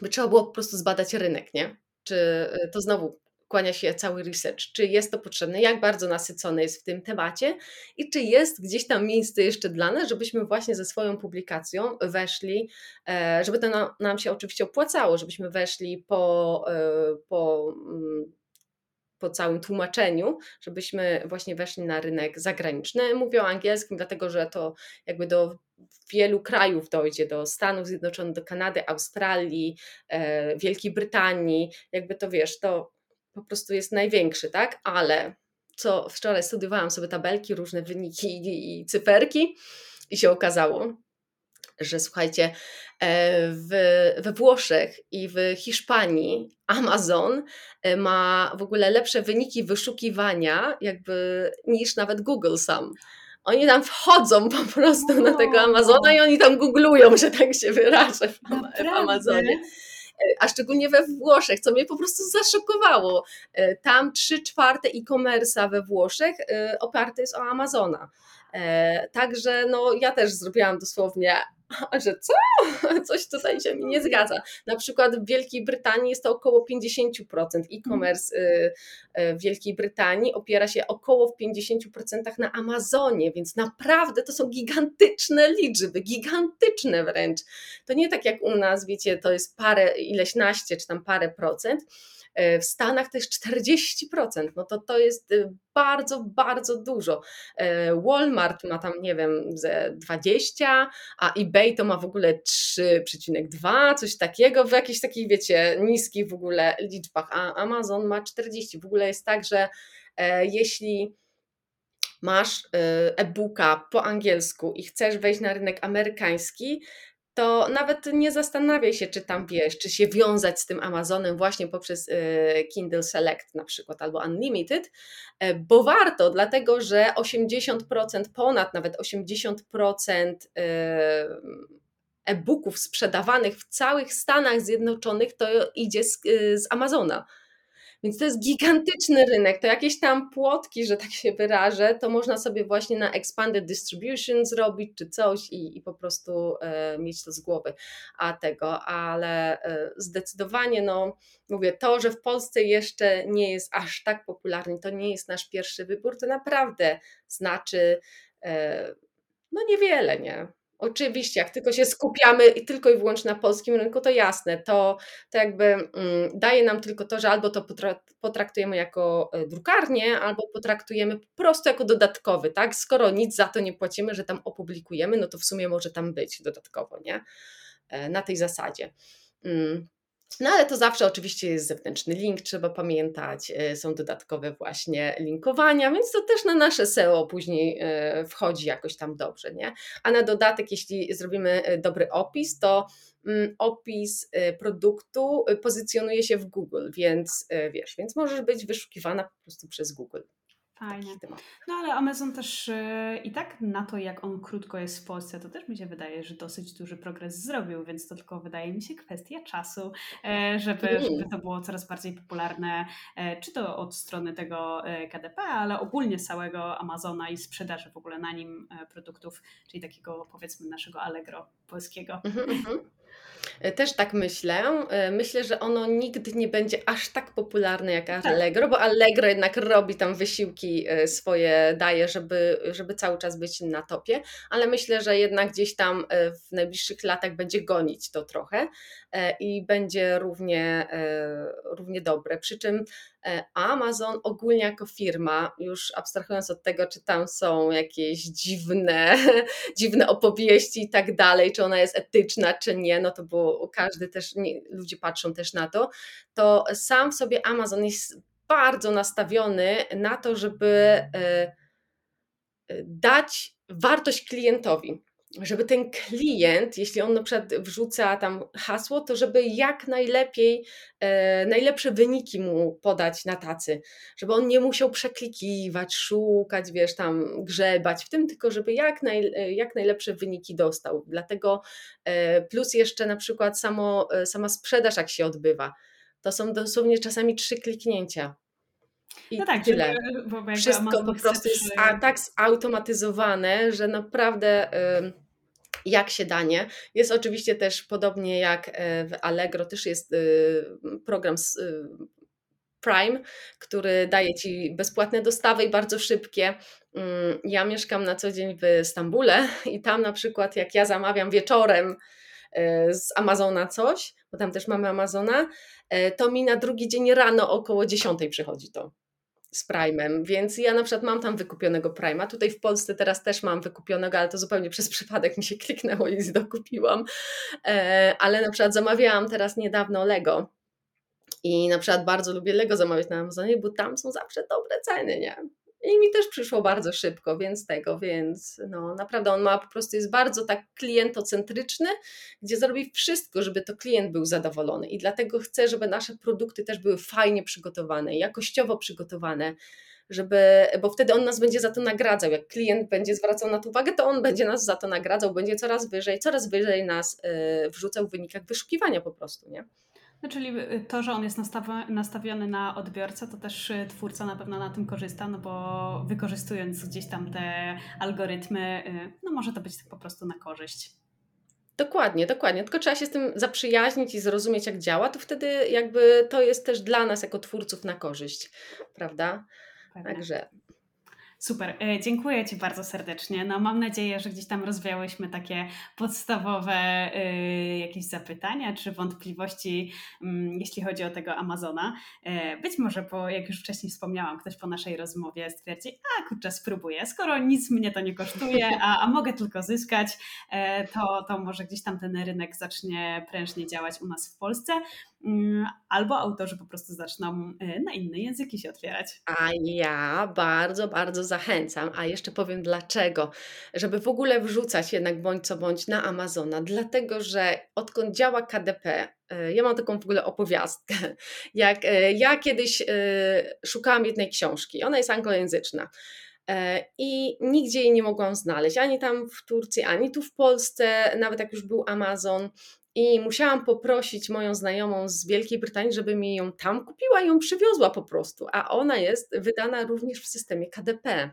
[SPEAKER 2] by trzeba było po prostu zbadać rynek, nie? Czy e, to znowu kłania się cały research, czy jest to potrzebne, jak bardzo nasycone jest w tym temacie i czy jest gdzieś tam miejsce jeszcze dla nas, żebyśmy właśnie ze swoją publikacją weszli, e, żeby to nam się oczywiście opłacało, żebyśmy weszli po, e, po mm, po całym tłumaczeniu, żebyśmy właśnie weszli na rynek zagraniczny. Mówię o angielskim, dlatego że to jakby do wielu krajów dojdzie, do Stanów Zjednoczonych, do Kanady, Australii, e, Wielkiej Brytanii, jakby to wiesz, to po prostu jest największy, tak? Ale co wczoraj studiowałam sobie tabelki, różne wyniki i cyferki i się okazało, że słuchajcie, w, we Włoszech i w Hiszpanii Amazon e, ma w ogóle lepsze wyniki wyszukiwania jakby niż nawet Google sam. Oni tam wchodzą po prostu na tego Amazona i oni tam googlują, że tak się wyrażę w, w Amazonie a szczególnie we Włoszech, co mnie po prostu zaszokowało. E, tam 3 czwarte e-commerce'a we Włoszech e, oparte jest o Amazona. E, także no, ja też zrobiłam dosłownie że co? Coś tutaj się mi nie zgadza. Na przykład w Wielkiej Brytanii jest to około 50% e-commerce y, y, w Wielkiej Brytanii opiera się około w 50% na Amazonie, więc naprawdę to są gigantyczne liczby, gigantyczne wręcz. To nie tak jak u nas, wiecie, to jest parę, ileś naście czy tam parę procent, w Stanach to jest 40%, no to to jest y, bardzo, bardzo dużo. E, Walmart ma tam, nie wiem, ze 20, a eBay to ma w ogóle 3,2, coś takiego, w jakichś takich, wiecie, niskich w ogóle liczbach, a Amazon ma 40. W ogóle jest tak, że e, jeśli masz e-booka po angielsku i chcesz wejść na rynek amerykański, to nawet nie zastanawiaj się, czy tam wiesz, czy się wiązać z tym Amazonem właśnie poprzez y, Kindle Select na przykład albo Unlimited, e, bo warto, dlatego że 80%, ponad nawet 80% y, e-booków sprzedawanych w całych Stanach Zjednoczonych to idzie z, y, z Amazona. Więc to jest gigantyczny rynek. To jakieś tam płotki, że tak się wyrażę, to można sobie właśnie na expanded distribution zrobić czy coś i, i po prostu e, mieć to z głowy. A tego, ale e, zdecydowanie, no mówię, to, że w Polsce jeszcze nie jest aż tak popularny, to nie jest nasz pierwszy wybór, to naprawdę znaczy e, no niewiele, nie? Oczywiście, jak tylko się skupiamy i tylko i wyłącznie na polskim rynku, to jasne, to, to jakby mm, daje nam tylko to, że albo to potraktujemy jako e, drukarnię, albo potraktujemy po prostu jako dodatkowy, tak? Skoro nic za to nie płacimy, że tam opublikujemy, no to w sumie może tam być dodatkowo, nie? E, na tej zasadzie. Mm. No ale to zawsze oczywiście jest zewnętrzny link, trzeba pamiętać, e, są dodatkowe właśnie linkowania, więc to też na nasze SEO później e, wchodzi jakoś tam dobrze, nie? A na dodatek, jeśli zrobimy e, dobry opis, to mm, opis produktu pozycjonuje się w Google, więc wiesz, więc możesz być wyszukiwana po prostu przez Google.
[SPEAKER 1] Fajnie. No ale Amazon też yy, i tak na to, jak on krótko jest w Polsce, to też mi się wydaje, że dosyć duży progres zrobił, więc to tylko wydaje mi się kwestia czasu, yy, żeby, mm. żeby to było coraz bardziej popularne, yy, czy to od strony tego KDP, ale ogólnie całego Amazona i sprzedaży w ogóle na nim produktów, czyli takiego powiedzmy naszego Allegro polskiego. Mm -hmm.
[SPEAKER 2] E, też tak myślę. E, myślę, że ono nigdy nie będzie aż tak popularne jak tak. Allegro, bo Allegro jednak robi tam wysiłki e, swoje, daje, żeby, żeby cały czas być na topie, ale myślę, że jednak gdzieś tam w najbliższych latach będzie gonić to trochę i będzie równie, równie dobre. Przy czym E, Amazon ogólnie jako firma, już abstrahując od tego, czy tam są jakieś dziwne, dziwne opowieści i tak dalej, czy ona jest etyczna, czy nie, no to bo każdy też, nie, ludzie patrzą też na to, to sam w sobie Amazon jest bardzo nastawiony na to, żeby e, e, dać wartość klientowi żeby ten klient, jeśli on na przykład wrzuca tam hasło, to żeby jak najlepiej, e, najlepsze wyniki mu podać na tacy, żeby on nie musiał przeklikiwać, szukać, wiesz, tam grzebać w tym, tylko żeby jak, naj, jak najlepsze wyniki dostał. Dlatego e, plus jeszcze na przykład samo, e, sama sprzedaż, jak się odbywa, to są dosłownie czasami trzy kliknięcia. I no tak, tyle. Bo, bo Wszystko po prostu jest tak zautomatyzowane, że naprawdę jak się danie. Jest oczywiście też podobnie jak e, w Allegro, też jest e, program e, Prime, który daje Ci bezpłatne dostawy i bardzo szybkie. Mm, ja mieszkam na co dzień w Stambule i tam na przykład jak ja zamawiam wieczorem z Amazona coś, bo tam też mamy Amazona, to mi na drugi dzień rano około 10 przychodzi to z Prime'em, więc ja na przykład mam tam wykupionego Prime'a. Tutaj w Polsce teraz też mam wykupionego, ale to zupełnie przez przypadek mi się kliknęło i dokupiłam. E, ale na przykład zamawiałam teraz niedawno Lego. I na przykład bardzo lubię Lego zamawiać na Amazonie, bo tam są zawsze dobre ceny, nie? I mi też przyszło bardzo szybko, więc tego, więc no naprawdę on ma po prostu jest bardzo tak klientocentryczny, gdzie zrobi wszystko, żeby to klient był zadowolony. I dlatego chcę, żeby nasze produkty też były fajnie przygotowane, jakościowo przygotowane, żeby, bo wtedy on nas będzie za to nagradzał. Jak klient będzie zwracał na to uwagę, to on będzie nas za to nagradzał, będzie coraz wyżej, coraz wyżej nas y, wrzucał w wynikach wyszukiwania po prostu, nie?
[SPEAKER 1] No, czyli y, to, że on jest nastawiony na odbiorcę, to też y, twórca na pewno na tym korzysta, no bo wykorzystując gdzieś tam te algorytmy, y, no może to być tak po prostu na korzyść.
[SPEAKER 2] Dokładnie, dokładnie. Tylko trzeba się z tym zaprzyjaźnić i zrozumieć, jak działa, to wtedy jakby to jest też dla nas jako twórców na korzyść, prawda? Pewnie. Także
[SPEAKER 1] Super, e, dziękuję Ci bardzo serdecznie. No, mam nadzieję, że gdzieś tam rozwiałyśmy takie podstawowe y, jakieś zapytania czy wątpliwości, y, jeśli chodzi o tego Amazona. Y, być może, bo jak już wcześniej wspomniałam, ktoś po naszej rozmowie stwierdzi, a kurczę, spróbuję, skoro nic mnie to nie kosztuje, a, a mogę tylko zyskać, to, to może gdzieś tam ten rynek zacznie prężnie działać u nas w Polsce. Mm, albo autorzy po prostu zaczną y, na inne języki się otwierać.
[SPEAKER 2] A ja bardzo, bardzo zachęcam, a jeszcze powiem dlaczego, żeby w ogóle wrzucać jednak bądź co bądź na Amazona, dlatego że odkąd działa KDP, y, ja mam taką w ogóle opowiastkę, jak y, ja kiedyś szukałam jednej książki, ona jest anglojęzyczna. I nigdzie jej nie mogłam znaleźć, ani tam w Turcji, ani tu w Polsce, nawet jak już był Amazon. I musiałam poprosić moją znajomą z Wielkiej Brytanii, żeby mi ją tam kupiła i ją przywiozła po prostu. A ona jest wydana również w systemie KDP.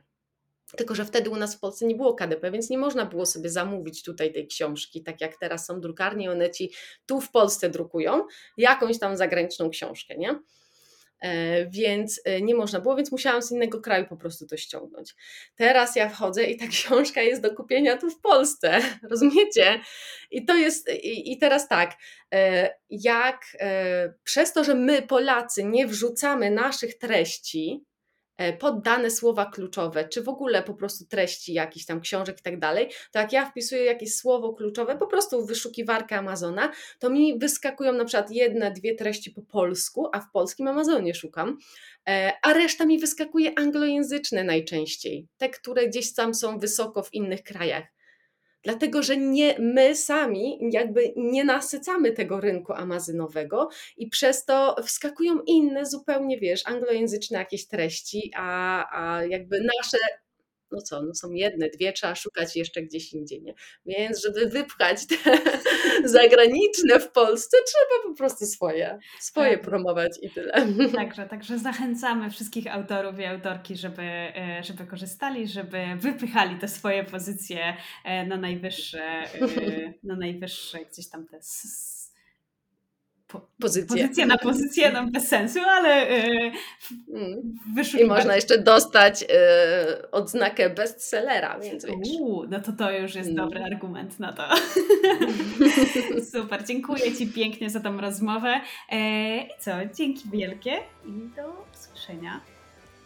[SPEAKER 2] Tylko, że wtedy u nas w Polsce nie było KDP, więc nie można było sobie zamówić tutaj tej książki, tak jak teraz są drukarnie, one ci tu w Polsce drukują jakąś tam zagraniczną książkę, nie? E, więc e, nie można było, więc musiałam z innego kraju po prostu to ściągnąć. Teraz ja wchodzę i ta książka jest do kupienia tu w Polsce, rozumiecie? I to jest, i, i teraz tak, e, jak przez to, że my Polacy nie wrzucamy naszych treści, E, pod dane słowa kluczowe, czy w ogóle po prostu treści jakichś tam książek i tak dalej, to jak ja wpisuję jakieś słowo kluczowe, po prostu w wyszukiwarkę Amazona, to mi wyskakują na przykład jedne, dwie treści po polsku, a w polskim Amazonie szukam, e, a reszta mi wyskakuje anglojęzyczne najczęściej, te, które gdzieś tam są wysoko w innych krajach. Dlatego że nie, my sami jakby nie nasycamy tego rynku amazonowego i przez to wskakują inne zupełnie, wiesz, anglojęzyczne jakieś treści, a, a jakby nasze no co, no są jedne, dwie, trzeba szukać jeszcze gdzieś indziej, nie? Więc żeby wypchać te zagraniczne w Polsce, trzeba po prostu swoje, swoje tak. promować i tyle.
[SPEAKER 1] Także, także zachęcamy wszystkich autorów i autorki, żeby, e, żeby korzystali, żeby wypychali te swoje pozycje e, na najwyższe, e, na najwyższe gdzieś tam te
[SPEAKER 2] po, pozycję.
[SPEAKER 1] Pozycja na pozycję nam bez sensu, ale
[SPEAKER 2] yy, I można jeszcze dostać yy, odznakę bestsellera, więc wiesz.
[SPEAKER 1] Uu, no to to już jest mm. dobry argument na to. Super, dziękuję Ci pięknie za tą rozmowę. E, I co, dzięki wielkie i do usłyszenia.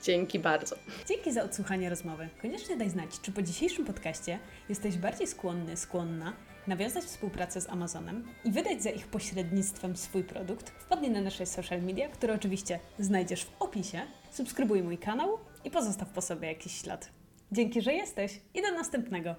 [SPEAKER 2] Dzięki bardzo.
[SPEAKER 1] Dzięki za odsłuchanie rozmowy. Koniecznie daj znać, czy po dzisiejszym podcaście jesteś bardziej skłonny, skłonna nawiązać współpracę z Amazonem i wydać za ich pośrednictwem swój produkt, wpadnij na nasze social media, które oczywiście znajdziesz w opisie, subskrybuj mój kanał i pozostaw po sobie jakiś ślad. Dzięki, że jesteś i do następnego.